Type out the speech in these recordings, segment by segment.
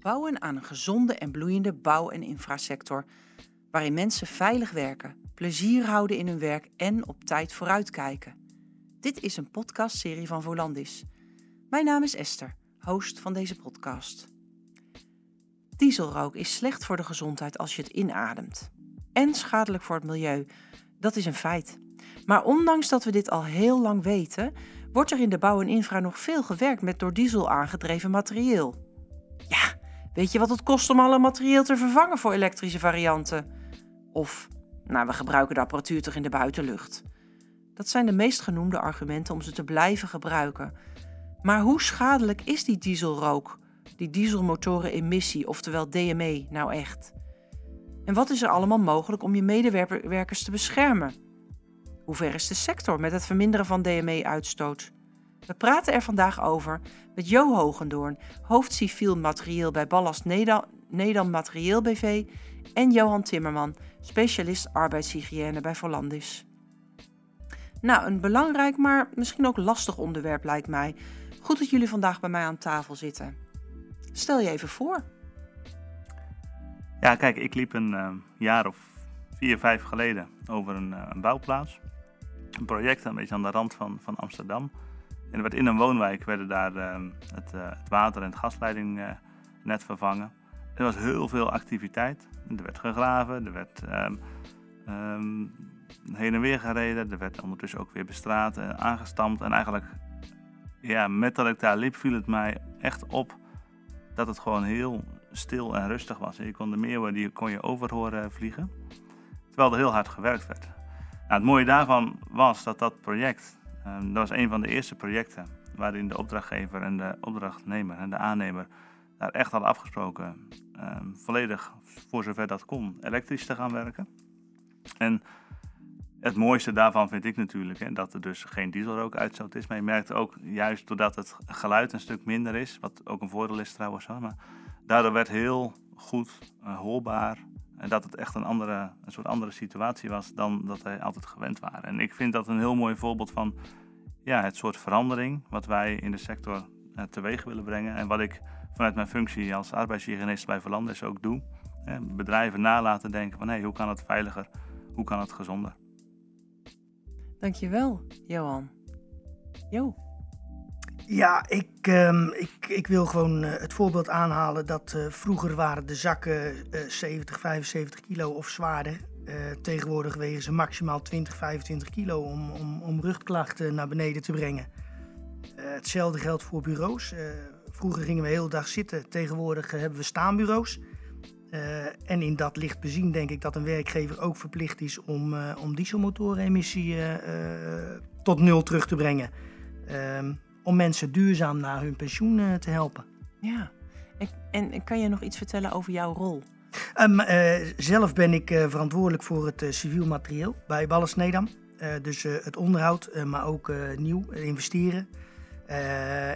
Bouwen aan een gezonde en bloeiende bouw- en infrasector, waarin mensen veilig werken, plezier houden in hun werk en op tijd vooruitkijken. Dit is een podcastserie van Volandis. Mijn naam is Esther, host van deze podcast. Dieselrook is slecht voor de gezondheid als je het inademt. En schadelijk voor het milieu. Dat is een feit. Maar ondanks dat we dit al heel lang weten, wordt er in de bouw en infra nog veel gewerkt met door diesel aangedreven materieel. Ja, weet je wat het kost om alle materieel te vervangen voor elektrische varianten? Of, nou, we gebruiken de apparatuur toch in de buitenlucht. Dat zijn de meest genoemde argumenten om ze te blijven gebruiken. Maar hoe schadelijk is die dieselrook, die dieselmotorenemissie, oftewel DME, nou echt? En wat is er allemaal mogelijk om je medewerkers te beschermen? Hoe ver is de sector met het verminderen van DME-uitstoot? We praten er vandaag over met Jo Hogendoorn, hoofd civiel materieel bij Ballast Nederland Materieel BV en Johan Timmerman, specialist arbeidshygiëne bij Volandis. Nou, een belangrijk, maar misschien ook lastig onderwerp lijkt mij. Goed dat jullie vandaag bij mij aan tafel zitten. Stel je even voor. Ja, kijk, ik liep een uh, jaar of vier, vijf geleden over een, uh, een, bouwplaats. Een project een beetje aan de rand van, van Amsterdam. En er werd in een woonwijk werden daar uh, het, het, water- en het gasleidingnet vervangen. Er was heel veel activiteit. Er werd gegraven, er werd um, um, heen en weer gereden. Er werd ondertussen ook weer bestraat en aangestampt. En eigenlijk, ja, met dat ik daar liep, viel het mij echt op dat het gewoon heel stil en rustig was. Je kon de meeuwen die kon je over horen vliegen, terwijl er heel hard gewerkt werd. Nou, het mooie daarvan was dat dat project, um, dat was een van de eerste projecten waarin de opdrachtgever en de opdrachtnemer en de aannemer daar echt hadden afgesproken um, volledig, voor zover dat kon, elektrisch te gaan werken. En het mooiste daarvan vind ik natuurlijk hè, dat er dus geen dieselrookuitstoot is. Maar je merkt ook juist doordat het geluid een stuk minder is, wat ook een voordeel is trouwens. Maar daardoor werd heel goed uh, hoorbaar en dat het echt een, andere, een soort andere situatie was dan dat wij altijd gewend waren. En ik vind dat een heel mooi voorbeeld van ja, het soort verandering wat wij in de sector uh, teweeg willen brengen. En wat ik vanuit mijn functie als arbeidshygiënist bij Verlandis ook doe. Hè, bedrijven nalaten denken van hey, hoe kan het veiliger, hoe kan het gezonder. Dankjewel, Johan. Jo. Ja, ik, um, ik, ik wil gewoon uh, het voorbeeld aanhalen dat uh, vroeger waren de zakken uh, 70, 75 kilo of zwaarder. Tegenwoordig wegen ze maximaal 20, 25 kilo om, om, om rugklachten naar beneden te brengen. hetzelfde geldt voor bureaus. vroeger gingen we de hele dag zitten, tegenwoordig hebben we staanbureaus. En in dat licht bezien denk ik dat een werkgever ook verplicht is om, om dieselmotorenemissie tot nul terug te brengen. Ehm, om mensen duurzaam naar hun pensioen te helpen. Ja, en, en, kan je nog iets vertellen over jouw rol? Um, zelf ben ik verantwoordelijk voor het civiel materieel bij Ballas Nedam. dus het onderhoud, maar ook nieuw investeren.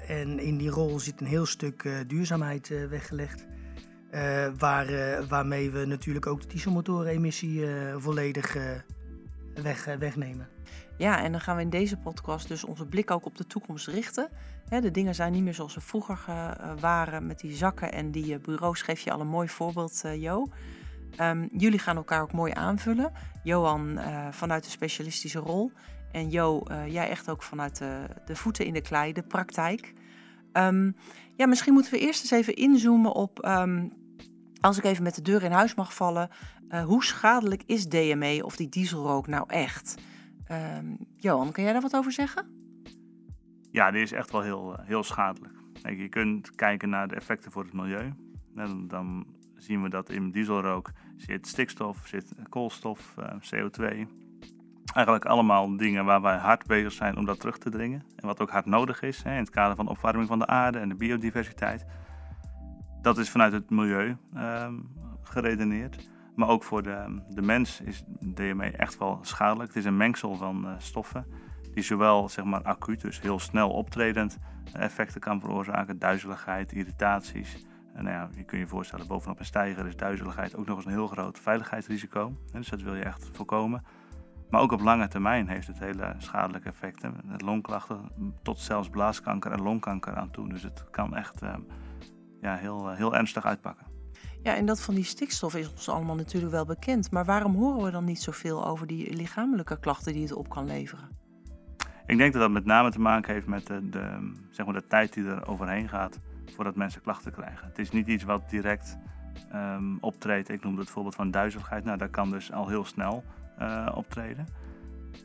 en in die rol zit een heel stuk duurzaamheid weggelegd. Waar, waarmee we natuurlijk ook de dieselmotorenemissie volledig weg, wegnemen. Ja, en dan gaan we in deze podcast dus onze blik ook op de toekomst richten. De dingen zijn niet meer zoals ze vroeger waren met die zakken en die bureaus. Geef je al een mooi voorbeeld, Jo. Um, jullie gaan elkaar ook mooi aanvullen. Johan vanuit de specialistische rol. En Jo, jij echt ook vanuit de, de voeten in de klei, de praktijk. Um, ja, misschien moeten we eerst eens even inzoomen op um, als ik even met de deur in huis mag vallen, hoe schadelijk is DME of die dieselrook nou echt? Uh, Johan, kan jij daar wat over zeggen? Ja, die is echt wel heel, heel schadelijk. Kijk, je kunt kijken naar de effecten voor het milieu. Dan zien we dat in dieselrook zit stikstof, zit koolstof, uh, CO2. Eigenlijk allemaal dingen waar wij hard bezig zijn om dat terug te dringen. En wat ook hard nodig is hè, in het kader van de opwarming van de aarde en de biodiversiteit dat is vanuit het milieu um, geredeneerd. Maar ook voor de, de mens is DME echt wel schadelijk. Het is een mengsel van uh, stoffen die zowel zeg maar, acuut, dus heel snel optredend, effecten kan veroorzaken. Duizeligheid, irritaties. En nou ja, je kunt je voorstellen, bovenop een stijger is duizeligheid ook nog eens een heel groot veiligheidsrisico. Dus dat wil je echt voorkomen. Maar ook op lange termijn heeft het hele schadelijke effecten. Longklachten tot zelfs blaaskanker en longkanker aan toe. Dus het kan echt... Um, ja, heel, heel ernstig uitpakken. Ja, en dat van die stikstof is ons allemaal natuurlijk wel bekend. Maar waarom horen we dan niet zoveel over die lichamelijke klachten die het op kan leveren? Ik denk dat dat met name te maken heeft met de, zeg maar de tijd die er overheen gaat voordat mensen klachten krijgen. Het is niet iets wat direct um, optreedt. Ik noemde het voorbeeld van duizeligheid. Nou, dat kan dus al heel snel uh, optreden.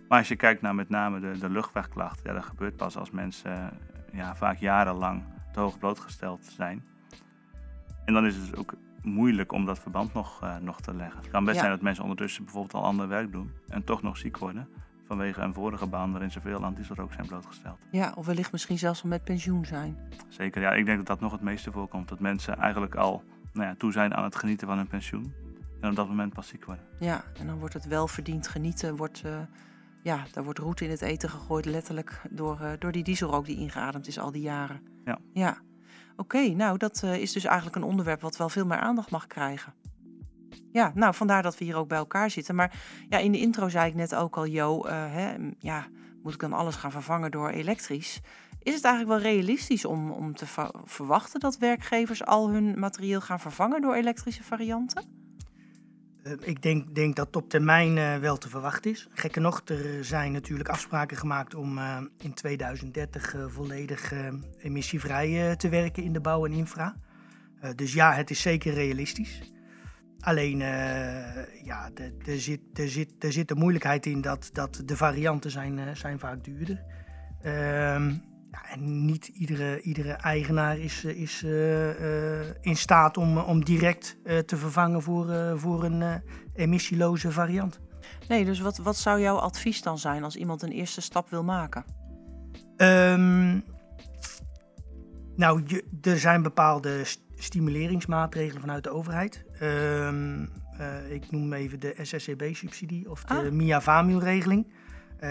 Maar als je kijkt naar met name de, de luchtwegklachten, ja, dat gebeurt pas als mensen ja, vaak jarenlang te hoog blootgesteld zijn. En dan is het ook moeilijk om dat verband nog, uh, nog te leggen. Het kan best ja. zijn dat mensen ondertussen bijvoorbeeld al ander werk doen en toch nog ziek worden vanwege een vorige baan waarin ze veel aan dieselrook zijn blootgesteld. Ja, of wellicht misschien zelfs al met pensioen zijn. Zeker, ja. Ik denk dat dat nog het meeste voorkomt. Dat mensen eigenlijk al nou ja, toe zijn aan het genieten van hun pensioen. En op dat moment pas ziek worden. Ja, en dan wordt het welverdiend genieten, wordt, uh, ja, daar wordt roet in het eten gegooid, letterlijk, door, uh, door die dieselrook die ingeademd is al die jaren. Ja. Ja. Oké, nou dat uh, is dus eigenlijk een onderwerp wat wel veel meer aandacht mag krijgen. Ja, nou vandaar dat we hier ook bij elkaar zitten. Maar ja, in de intro zei ik net ook al, Jo, hè, ja, moet ik dan alles gaan vervangen door elektrisch? Is het eigenlijk wel realistisch om, om te ver verwachten dat werkgevers al hun materieel gaan vervangen door elektrische varianten? Uh, ik denk, denk dat op termijn uh, wel te verwachten is. Gekker nog, er zijn natuurlijk afspraken gemaakt om uh, in 2030 volledig emissievrij te werken in de bouw en infra. dus ja, het is zeker realistisch. Alleen, ja, er zit, er, zit, er zit de moeilijkheid in dat, dat de varianten zijn, zijn vaak duurder zijn. Ja, en niet iedere, iedere eigenaar is, is uh, uh, in staat om, om direct uh, te vervangen voor, voor een emissieloze variant. Nee, dus wat, wat zou jouw advies dan zijn als iemand een eerste stap wil maken? Um, nou, je, er zijn bepaalde st stimuleringsmaatregelen vanuit de overheid. Um, ik noem even de SSCB-subsidie of de ah. MIA-VAMU-regeling. Uh,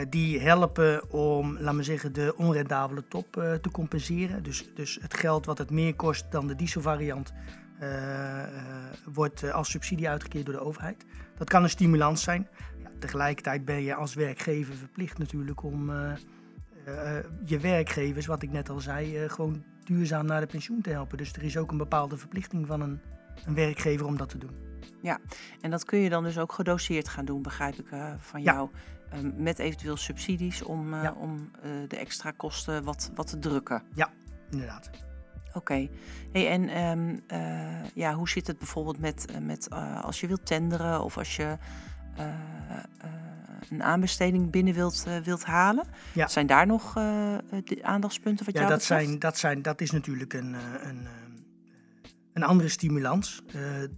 die helpen om, laten we zeggen, de onrendabele top uh, te compenseren. Dus, dus het geld wat het meer kost dan de dieselvariant uh, wordt als subsidie uitgekeerd door de overheid. Dat kan een stimulans zijn. Ja, tegelijkertijd ben je als werkgever verplicht natuurlijk om je werkgevers, wat ik net al zei, gewoon duurzaam naar de pensioen te helpen. Dus er is ook een bepaalde verplichting van een, een werkgever om dat te doen. Ja, en dat kun je dan dus ook gedoseerd gaan doen, begrijp ik van jou. Met eventueel subsidies om, ja. om uh, de extra kosten wat, wat te drukken. Ja, inderdaad. Oké. Okay. Hey, en um, uh, ja, hoe zit het bijvoorbeeld met, met als je wilt tenderen of als je een aanbesteding binnen wilt, wilt halen? Ja. Zijn daar nog de aandachtspunten wat ja, jou dat zijn, dat zijn Dat is natuurlijk een, een, een andere stimulans.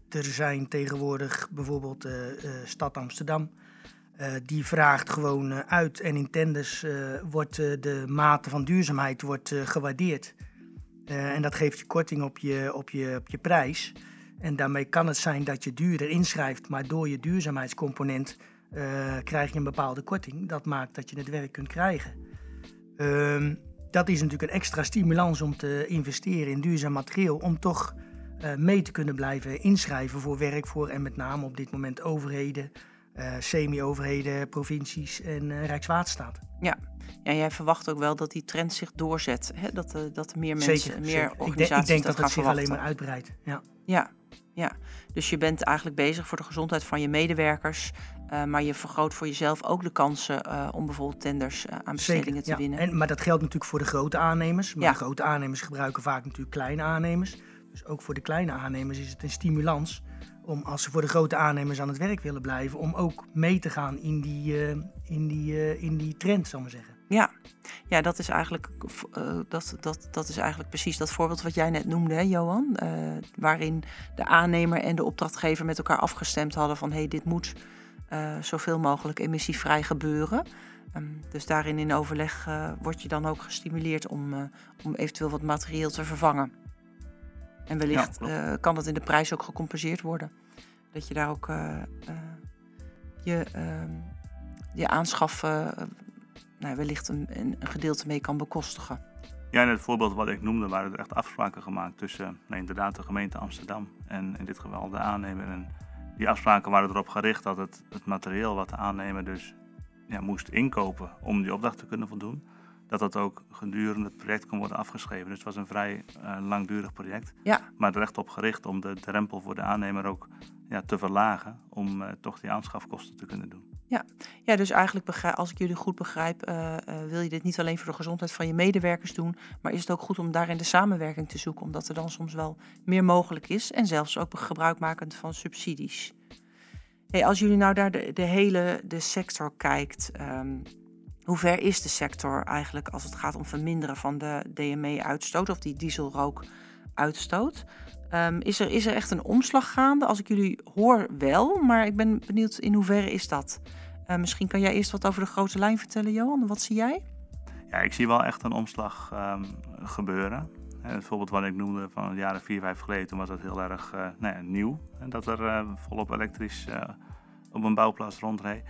er zijn tegenwoordig bijvoorbeeld Stad Amsterdam die vraagt gewoon uh, uit en in tenders uh, wordt de mate van duurzaamheid wordt, gewaardeerd. en dat geeft je korting op je, op, je, op je prijs. En daarmee kan het zijn dat je duurder inschrijft, maar door je duurzaamheidscomponent krijg je een bepaalde korting. Dat maakt dat je het werk kunt krijgen. Ehm, dat is natuurlijk een extra stimulans om te investeren in duurzaam materieel, om toch mee te kunnen blijven inschrijven voor werk voor en met name op dit moment overheden, semi-overheden, provincies en uh, Rijkswaterstaat. Ja. ja, jij verwacht ook wel dat die trend zich doorzet. Hè? Dat, uh, dat er meer mensen, zeker, meer zeker. organisaties ik denk, ik denk dat, dat het zich verwachten. alleen maar uitbreidt. Ja. ja, ja. Dus je bent eigenlijk bezig voor de gezondheid van je medewerkers. Uh, maar je vergroot voor jezelf ook de kansen uh, om bijvoorbeeld tenders uh, aan bestedingen Zeker, te ja. winnen. En, maar dat geldt natuurlijk voor de grote aannemers. Maar Ja. de grote aannemers gebruiken vaak natuurlijk kleine aannemers. Dus ook voor de kleine aannemers is het een stimulans om als ze voor de grote aannemers aan het werk willen blijven, om ook mee te gaan in die, uh, in die, uh, in die trend, zal ik maar zeggen. Ja, ja dat, is eigenlijk, uh, dat, dat, dat is eigenlijk precies dat voorbeeld wat jij net noemde, hè, Johan. waarin de aannemer en de opdrachtgever met elkaar afgestemd hadden van hé, hey, dit moet zoveel mogelijk emissievrij gebeuren. Um, dus daarin in overleg word je dan ook gestimuleerd om, om eventueel wat materieel te vervangen. En wellicht ja, uh, kan dat in de prijs ook gecompenseerd worden. Dat je daar ook uh, uh, je, je aanschaf nou, wellicht een, een, gedeelte mee kan bekostigen. Ja, in het voorbeeld wat ik noemde waren er echt afspraken gemaakt tussen nou, inderdaad de gemeente Amsterdam en in dit geval de aannemer. En die afspraken waren erop gericht dat het, het materieel wat de aannemer dus ja, moest inkopen om die opdracht te kunnen voldoen, dat dat ook gedurende het project kon worden afgeschreven. Dus het was een vrij uh, langdurig project. Ja. Maar er echt op gericht om de drempel voor de aannemer ook ja, te verlagen. Om uh, toch die aanschafkosten te kunnen doen. Ja, ja dus eigenlijk begrijp, als ik jullie goed begrijp, uh, wil je dit niet alleen voor de gezondheid van je medewerkers doen. Maar is het ook goed om daarin de samenwerking te zoeken. Omdat er dan soms wel meer mogelijk is. En zelfs ook gebruikmakend van subsidies. Hey, als jullie nou naar de, de hele de sector kijkt. Um, hoe ver is de sector eigenlijk als het gaat om verminderen van de DME-uitstoot of die dieselrook-uitstoot? Um, is, er, is er echt een omslag gaande? Als ik jullie hoor wel, maar ik ben benieuwd in hoeverre is dat? Uh, misschien kan jij eerst wat over de grote lijn vertellen, Johan. Wat zie jij? Ja, ik zie wel echt een omslag um, gebeuren. Het voorbeeld wat ik noemde van de jaren 4, 5 geleden, was dat heel erg uh, nou ja, nieuw. Dat er volop elektrisch op een bouwplaats rondreed.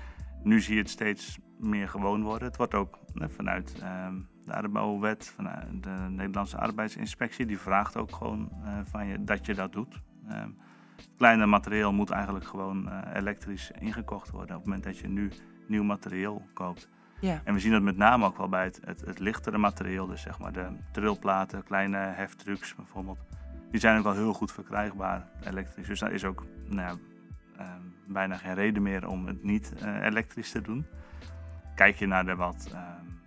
Nu zie je het steeds meer gewoon worden. Het wordt ook vanuit uh, de arbeidswet, vanuit de Nederlandse arbeidsinspectie, die vraagt ook gewoon uh, van je dat je dat doet. Uh, kleine materieel moet eigenlijk gewoon eh, elektrisch ingekocht worden op het moment dat je nu nieuw materieel koopt. Ja. En we zien dat met name ook wel bij het, het, het lichtere materieel, dus zeg maar de trillplaten, kleine heftrucks bijvoorbeeld. Die zijn ook wel heel goed verkrijgbaar elektrisch. Dus daar is ook nou ja, ehm, bijna geen reden meer om het niet uh, elektrisch te doen. Kijk je naar de wat uh,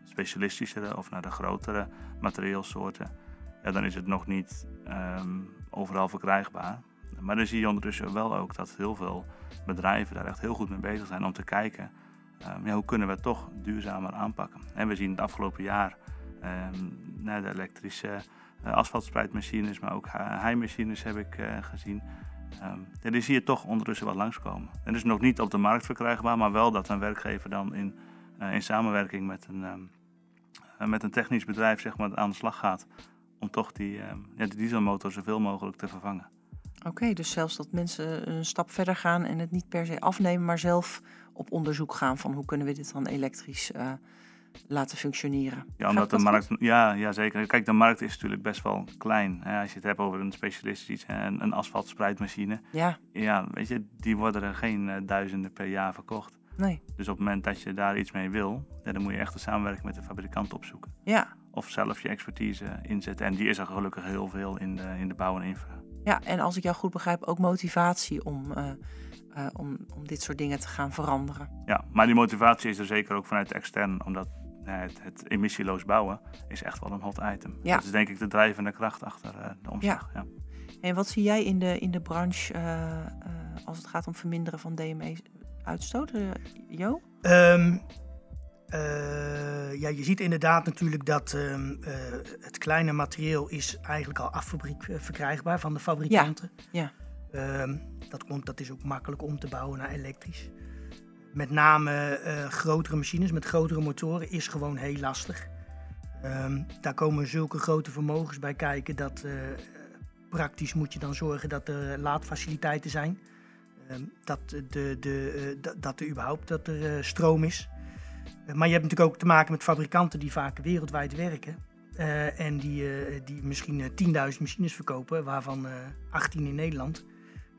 specialistischere of naar de grotere materieelsoorten, ja, dan is het nog niet um, overal verkrijgbaar. Maar dan zie je ondertussen wel ook dat heel veel bedrijven daar echt heel goed mee bezig zijn om te kijken um, ja, hoe kunnen we het toch duurzamer aanpakken. En we zien het afgelopen jaar naar de elektrische uh, maar ook heimachines heb ik uh, gezien. Ja, die zie je toch ondertussen wel langskomen. En dus nog niet op de markt verkrijgbaar, maar wel dat een werkgever dan in, in samenwerking met een, um, uh, met een technisch bedrijf zeg maar, aan de slag gaat om toch die, um, ja, die dieselmotor zoveel mogelijk te vervangen. Oké, okay, dus zelfs dat mensen een stap verder gaan en het niet per se afnemen, maar zelf op onderzoek gaan van hoe kunnen we dit dan elektrisch uh, laten functioneren. Ja, omdat de markt, ja, ja, zeker. Kijk, de markt is natuurlijk best wel klein. Hè? Als je het hebt over een specialistisch, een, een asfaltspreidmachine. Ja. Ja, weet je, die worden er geen uh, duizenden per jaar verkocht. Nee. Dus op het moment dat je daar iets mee wil, dan moet je echt de samenwerking met de fabrikant opzoeken. Ja. Of zelf je expertise inzetten. En die is er gelukkig heel veel in de, in de bouw en infra. Ja, en als ik jou goed begrijp, ook motivatie om, uh, uh, om, om dit soort dingen te gaan veranderen. Ja, maar die motivatie is er zeker ook vanuit extern, omdat het, het, emissieloos bouwen is echt wel een hot item. Ja. Dat is denk ik de drijvende kracht achter de omslag. Ja. ja. En wat zie jij in de, in de branche als het gaat om verminderen van DME-uitstoot, Jo? Um, ja, je ziet inderdaad natuurlijk dat um, het kleine materieel is eigenlijk al affabriek verkrijgbaar van de fabrikanten. Ja. ja. Um, dat, komt, dat is ook makkelijk om te bouwen naar elektrisch met name uh, grotere machines met grotere motoren is gewoon heel lastig. Um, daar komen zulke grote vermogens bij kijken dat praktisch moet je dan zorgen dat er laadfaciliteiten zijn. Um, dat, de, de, uh, dat er überhaupt dat er stroom is. maar je hebt natuurlijk ook te maken met fabrikanten die vaak wereldwijd werken. en die, die misschien 10.000 machines verkopen, waarvan 18 in Nederland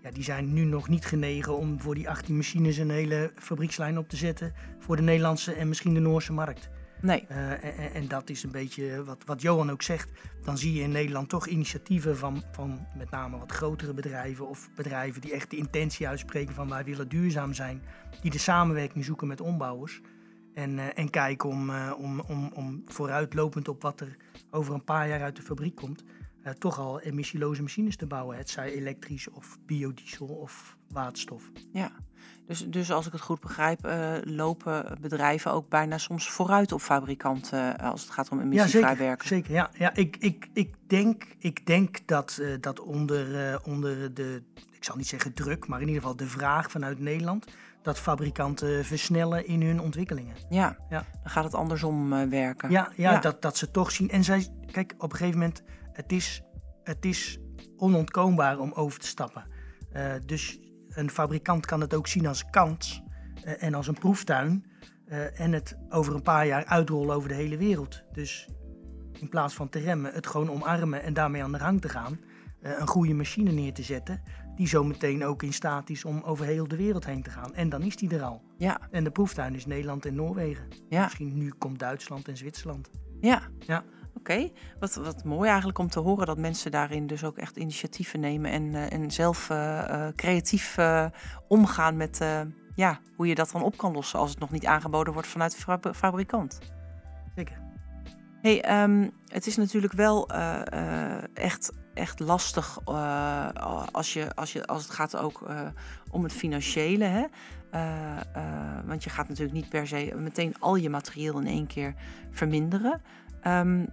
ja, die zijn nu nog niet genegen om voor die 18 machines een hele fabriekslijn op te zetten voor de Nederlandse en misschien de Noorse markt. Nee. Uh, en, en, dat is een beetje wat, wat Johan ook zegt. Dan zie je in Nederland toch initiatieven van, van met name wat grotere bedrijven of bedrijven die echt de intentie uitspreken van wij willen duurzaam zijn. Die de samenwerking zoeken met ombouwers. En, uh, en kijken om, uh, om, om, om vooruitlopend op wat er over een paar jaar uit de fabriek komt toch al emissieloze machines te bouwen. Het zij elektrisch of biodiesel of waterstof. Ja, dus, dus als ik het goed begrijp, uh, lopen bedrijven ook bijna soms vooruit op fabrikanten uh, als het gaat om emissievrij ja, zeker, werken. Zeker, ja. ja ik, ik, ik, denk, ik denk dat, uh, dat onder, onder de, ik zal niet zeggen druk, maar in ieder geval de vraag vanuit Nederland, dat fabrikanten versnellen in hun ontwikkelingen. Ja, ja. dan gaat het andersom werken. Ja, ja, ja, Dat, dat ze toch zien. En zij, kijk, op een gegeven moment het is, het is onontkoombaar om over te stappen. Uh, dus een fabrikant kan het ook zien als kans uh, en als een proeftuin. Uh, en het over een paar jaar uitrollen over de hele wereld. Dus in plaats van te remmen, het gewoon omarmen en daarmee aan de gang te gaan. een goede machine neer te zetten, die zo meteen ook in staat is om over heel de wereld heen te gaan. En dan is die er al. Ja. En de proeftuin is Nederland en Noorwegen. Ja. Misschien nu komt Duitsland en Zwitserland. Ja. Ja. Oké, wat, wat mooi eigenlijk om te horen dat mensen daarin dus ook echt initiatieven nemen en, eh, en zelf eh, eh, creatief omgaan met ja, hoe je dat dan op kan lossen als het nog niet aangeboden wordt vanuit de fabri- fabrikant. Zeker. Hey, ehm, het is natuurlijk wel echt, echt lastig als, je, als, je, als het gaat ook om het financiële. Hè? Want je gaat natuurlijk niet per se meteen al je materieel in één keer verminderen. Ehm,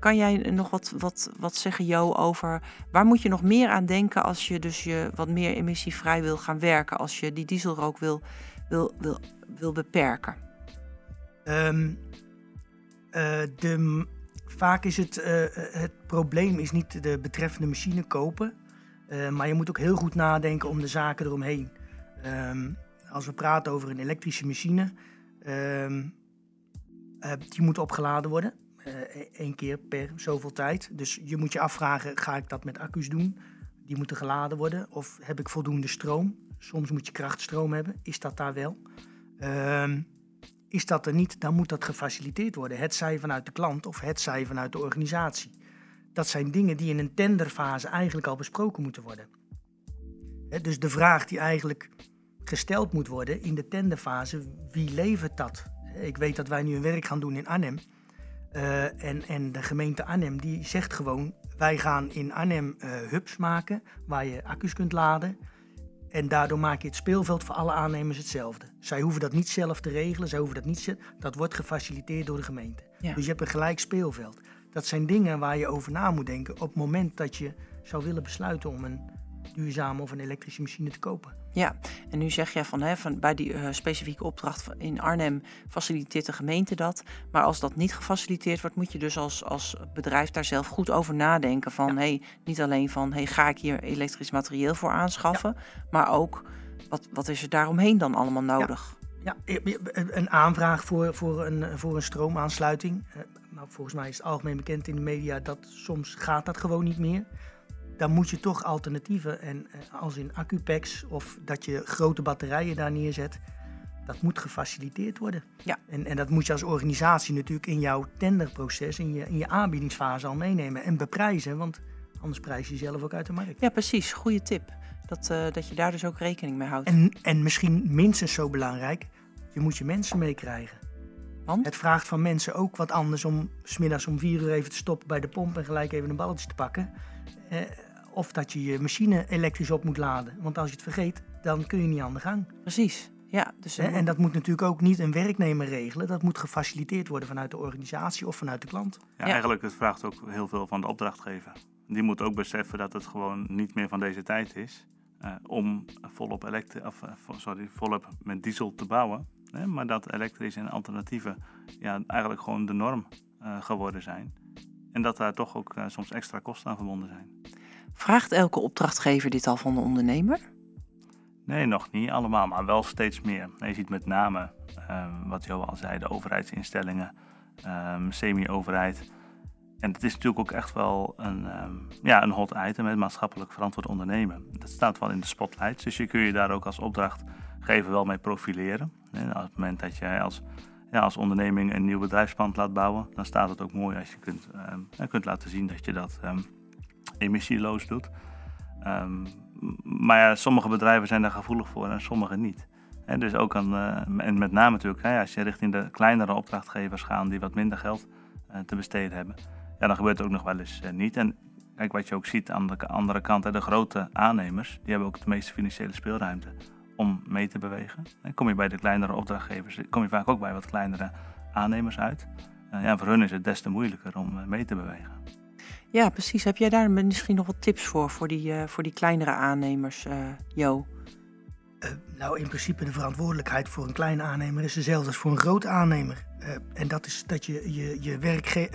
kan jij nog wat, wat, wat zeggen, Jo, over waar moet je nog meer aan denken als je dus je wat meer emissievrij wil gaan werken, als je die dieselrook wil, wil, wil, wil beperken? Ehm, eh, de, vaak is het, eh, het probleem is niet de betreffende machine kopen, eh, maar je moet ook heel goed nadenken om de zaken eromheen. Ehm, als we praten over een elektrische machine, ehm, eh, die moet opgeladen worden. Eh, één keer per zoveel tijd. Dus je moet je afvragen, ga ik dat met accu's doen? Die moeten geladen worden. Of heb ik voldoende stroom? Soms moet je krachtstroom hebben. Is dat daar wel? Ehm, is dat er niet, dan moet dat gefaciliteerd worden. Het zij vanuit de klant of het zij vanuit de organisatie. Dat zijn dingen die in een tenderfase eigenlijk al besproken moeten worden. Dus de vraag die eigenlijk gesteld moet worden in de tenderfase, wie levert dat? Ik weet dat wij nu een werk gaan doen in Arnhem. Eh, en, en de gemeente Arnhem die zegt gewoon, wij gaan in Arnhem eh, hubs maken waar je accu's kunt laden. En daardoor maak je het speelveld voor alle aannemers hetzelfde. Zij hoeven dat niet zelf te regelen, zij hoeven dat niet. Dat wordt gefaciliteerd door de gemeente. Ja. Dus je hebt een gelijk speelveld. Dat zijn dingen waar je over na moet denken op het moment dat je zou willen besluiten om een duurzame of een elektrische machine te kopen. Ja, en nu zeg je van, hè, van bij die eh, specifieke opdracht in Arnhem faciliteert de gemeente dat. Maar als dat niet gefaciliteerd wordt, moet je dus als, als bedrijf daar zelf goed over nadenken. Van hey, niet alleen van hey, ga ik hier elektrisch materieel voor aanschaffen, maar ook wat, wat is er daaromheen dan allemaal nodig? Ja, een aanvraag voor, voor, een, voor een stroomaansluiting. Eh, Maar volgens mij is het algemeen bekend in de media dat soms gaat dat gewoon niet meer. Dan moet je toch alternatieven, en eh, als in accupacks of dat je grote batterijen daar neerzet, dat moet gefaciliteerd worden. Ja. En, en dat moet je als organisatie natuurlijk in jouw tenderproces, in je, in je aanbiedingsfase al meenemen en beprijzen, want anders prijs je zelf ook uit de markt. Ja, precies. Goede tip. Dat, eh, dat je daar dus ook rekening mee houdt. En, en misschien minstens zo belangrijk, je moet je mensen meekrijgen. Want? Het vraagt van mensen ook wat anders om smiddags om vier uur even te stoppen bij de pomp en gelijk even een balletje te pakken. Eh, of dat je je machine elektrisch op moet laden. Want als je het vergeet, dan kun je niet aan de gang. Precies. Ja, dus? En dat moet natuurlijk ook niet een werknemer regelen. Dat moet gefaciliteerd worden vanuit de organisatie of vanuit de klant. Ja, Ja. eigenlijk het vraagt ook heel veel van de opdrachtgever. Die moet ook beseffen dat het gewoon niet meer van deze tijd is eh, om volop, elektri- of, eh, sorry, volop met diesel te bouwen. Hè, maar dat elektrisch en alternatieven ja, eigenlijk gewoon de norm eh, geworden zijn. En dat daar toch ook soms extra kosten aan verbonden zijn. Vraagt elke opdrachtgever dit al van de ondernemer? Nee, nog niet allemaal, maar wel steeds meer. Je ziet met name, eh, wat Jo al zei, de overheidsinstellingen, ehm, semi-overheid. En het is natuurlijk ook echt wel een, ehm, ja, een hot item, het maatschappelijk verantwoord ondernemen. Dat staat wel in de spotlight, dus je kun je daar ook als opdrachtgever wel mee profileren. En op het moment dat je als, ja, als onderneming een nieuw bedrijfspand laat bouwen, dan staat het ook mooi als je kunt, ehm, kunt laten zien dat je dat ehm, emissieloos doet. Ehm, maar ja, sommige bedrijven zijn daar gevoelig voor en sommige niet. Hè, dus ook aan, eh, en met name natuurlijk, hè, als je richting de kleinere opdrachtgevers gaat die wat minder geld eh, te besteden hebben, ja, dan gebeurt het ook nog wel eens eh, niet. En kijk, wat je ook ziet aan de andere kant, hè, de grote aannemers, die hebben ook de meeste financiële speelruimte om mee te bewegen. En kom je bij de kleinere opdrachtgevers, kom je vaak ook bij wat kleinere aannemers uit. Ja, voor hun is het des te moeilijker om mee te bewegen. Ja, precies. Heb jij daar misschien nog wat tips voor, voor die, eh, voor die kleinere aannemers, eh, Jo? Eh, nou, in principe de verantwoordelijkheid voor een kleine aannemer is dezelfde als voor een grote aannemer. En dat is dat je je, je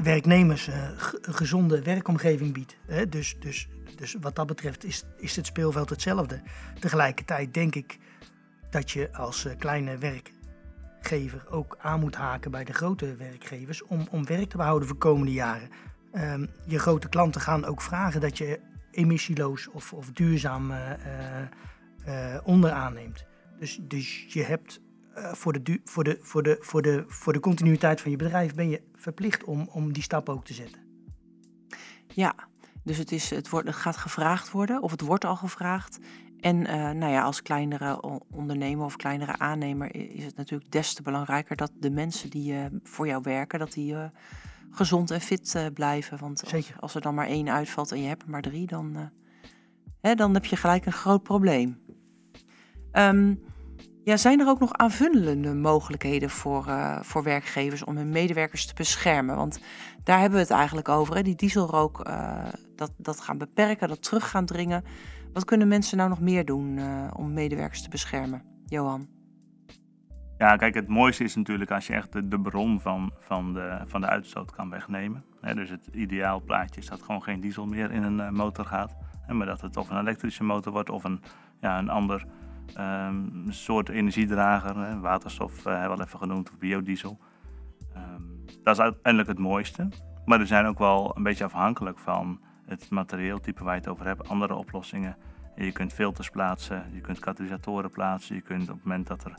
werknemers een gezonde werkomgeving biedt. Dus, dus, dus wat dat betreft is, is het speelveld hetzelfde. Tegelijkertijd denk ik dat je als kleine werkgever ook aan moet haken bij de grote werkgevers om, om werk te behouden voor komende jaren. Ehm, je grote klanten gaan ook vragen dat je emissieloos of, of duurzaam eh, eh, eh, onder aanneemt. Dus, dus je hebt voor, de, voor, de, voor, de, voor, de, voor de continuïteit van je bedrijf ben je verplicht om, om die stap ook te zetten. Ja, dus het, is, het, wordt, het gaat gevraagd worden, of het wordt al gevraagd. En nou ja, als kleinere ondernemer of kleinere aannemer is het natuurlijk des te belangrijker dat de mensen die voor jou werken, dat die gezond en fit eh, blijven. Want als, Zeker. als er dan maar één uitvalt en je hebt er maar drie, dan, eh, hè, dan heb je gelijk een groot probleem. Ehm, ja, zijn er ook nog aanvullende mogelijkheden voor, eh, voor werkgevers om hun medewerkers te beschermen? Want daar hebben we het eigenlijk over. Hè? Die dieselrook, dat, dat gaan beperken, dat terug gaan dringen. Wat kunnen mensen nou nog meer doen om medewerkers te beschermen? Johan? Ja, kijk, het mooiste is natuurlijk als je echt de, bron van, van, de, van de uitstoot kan wegnemen. Dus het ideaal plaatje is dat gewoon geen diesel meer in een eh, motor gaat. Maar dat het of een elektrische motor wordt of een, ja, een ander ehm, soort energiedrager. Waterstof eh, hebben even genoemd of biodiesel. Ehm, dat is uiteindelijk het mooiste. Maar er zijn ook wel een beetje afhankelijk van het materieeltype waar je het over hebt. Andere oplossingen. Je kunt filters plaatsen, je kunt katalysatoren plaatsen. Je kunt op het moment dat er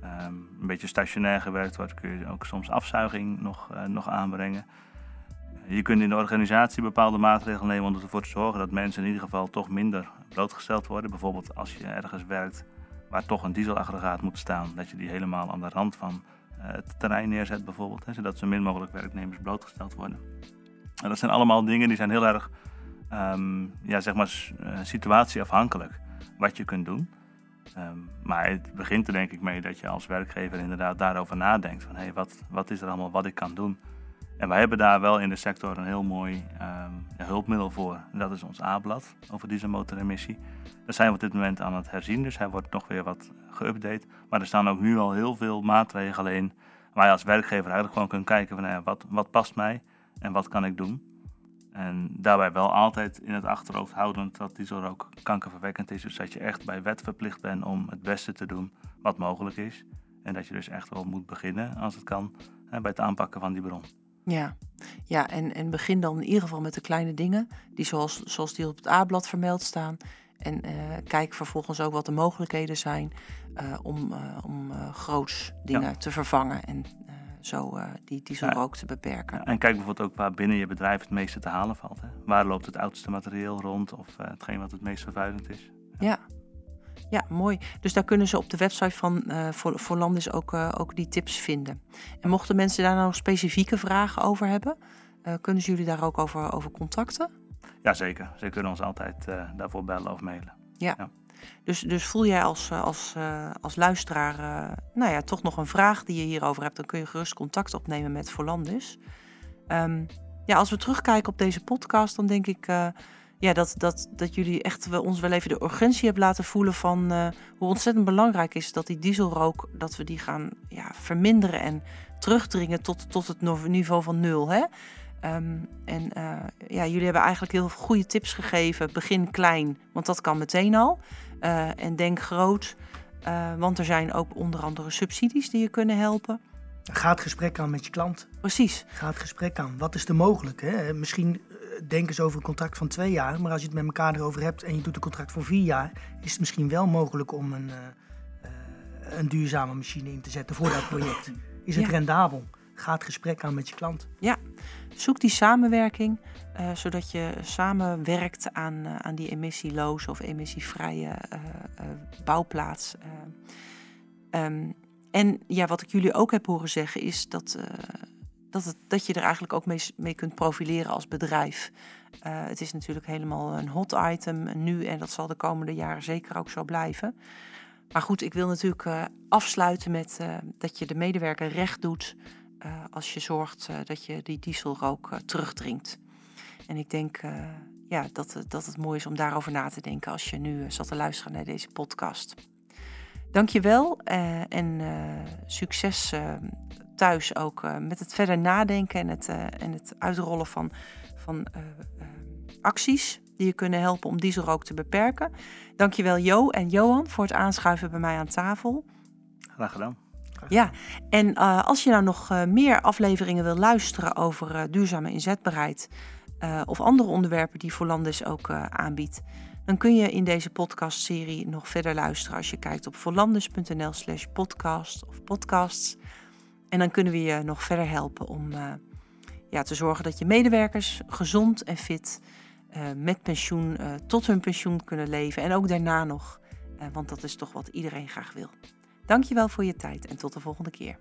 ehm, een beetje stationair gewerkt wordt, kun je ook soms afzuiging nog, eh, nog aanbrengen. Je kunt in de organisatie bepaalde maatregelen nemen om ervoor te zorgen dat mensen in ieder geval toch minder blootgesteld worden. Bijvoorbeeld als je ergens werkt waar toch een dieselaggregaat moet staan, dat je die helemaal aan de rand van eh, het terrein neerzet bijvoorbeeld, hè, zodat zo min mogelijk werknemers blootgesteld worden. En dat zijn allemaal dingen die zijn heel erg ehm, ja, zeg maar, eh, situatieafhankelijk wat je kunt doen. Ehm, maar het begint er denk ik mee dat je als werkgever inderdaad daarover nadenkt. Van hey, wat, wat is er allemaal wat ik kan doen? En wij hebben daar wel in de sector een heel mooi ehm, hulpmiddel voor. En dat is ons A-blad over dieselmotoremissie. Daar zijn we op dit moment aan het herzien, dus hij wordt nog weer wat geüpdate. Maar er staan ook nu al heel veel maatregelen in waar je als werkgever eigenlijk gewoon kunt kijken van ja, wat, wat past mij en wat kan ik doen. En daarbij wel altijd in het achterhoofd houdend dat dieselrook kankerverwekkend is. Dus dat je echt bij wet verplicht bent om het beste te doen wat mogelijk is. En dat je dus echt wel moet beginnen, als het kan, bij het aanpakken van die bron. Ja, ja en, en begin dan in ieder geval met de kleine dingen, die zoals, zoals die op het A-blad vermeld staan. En eh, kijk vervolgens ook wat de mogelijkheden zijn eh, om, eh, om groots dingen te vervangen en zo eh, die dieselrook te beperken. Ja, en kijk bijvoorbeeld ook waar binnen je bedrijf het meeste te halen valt. Hè. Waar loopt het oudste materieel rond of eh, hetgeen wat het meest vervuilend is. Ja. Ja, mooi. Dus daar kunnen ze op de website van eh voor, voor Landis ook, eh, ook die tips vinden. En mochten mensen daar nou specifieke vragen over hebben, eh, kunnen ze jullie daar ook over, over contacten? Jazeker, ze kunnen ons altijd eh, daarvoor bellen of mailen. Dus, dus voel jij als, eh, als, eh, als luisteraar eh, nou ja, toch nog een vraag die je hierover hebt, dan kun je gerust contact opnemen met Volandis. Ehm ja, als we terugkijken op deze podcast, dan denk ik ja, dat, dat, dat jullie echt wel ons wel even de urgentie hebben laten voelen van hoe ontzettend belangrijk is dat die dieselrook, dat we die gaan ja, verminderen en terugdringen tot, tot het niveau van nul. Hè? Ehm, en ja, jullie hebben eigenlijk heel veel goede tips gegeven. Begin klein, want dat kan meteen al. Eh, en denk groot, eh, want er zijn ook onder andere subsidies die je kunnen helpen. Ga het gesprek aan met je klant. Precies, Ga het gesprek aan. Wat is er mogelijk? Hè? Misschien eh, denken ze over een contract van twee jaar, maar als je het met elkaar erover hebt en je doet een contract voor vier jaar, is het misschien wel mogelijk om een, een duurzame machine in te zetten voor dat project. Is het Ja. rendabel? Ga het gesprek aan met je klant. Zoek die samenwerking, eh, zodat je samen werkt aan, eh, aan die emissieloze of emissievrije eh, bouwplaats. eh. Ehm, en ja, wat ik jullie ook heb horen zeggen is dat, dat, het, dat je er eigenlijk ook mee, mee kunt profileren als bedrijf. Het is natuurlijk helemaal een hot item nu en dat zal de komende jaren zeker ook zo blijven. Maar goed, ik wil natuurlijk afsluiten met dat je de medewerker recht doet eh, als je zorgt eh, dat je die dieselrook eh, terugdringt. En ik denk ja, dat, dat het mooi is om daarover na te denken als je nu zat te luisteren naar deze podcast. Dankjewel eh en succes eh, thuis ook met het verder nadenken en het, en het uitrollen van, van acties die je kunnen helpen om dieselrook te beperken. Dankjewel Jo en Johan voor het aanschuiven bij mij aan tafel. Graag gedaan. Ja, en eh, als je nou nog eh, meer afleveringen wil luisteren over eh, duurzame inzetbaarheid of andere onderwerpen die Volandis ook aanbiedt, dan kun je in deze podcastserie nog verder luisteren als je kijkt op vollandus.nl slash podcast of podcasts. En dan kunnen we je nog verder helpen om ja, te zorgen dat je medewerkers gezond en fit met pensioen tot hun pensioen kunnen leven. En ook daarna nog, want dat is toch wat iedereen graag wil. Dankjewel voor je tijd en tot de volgende keer.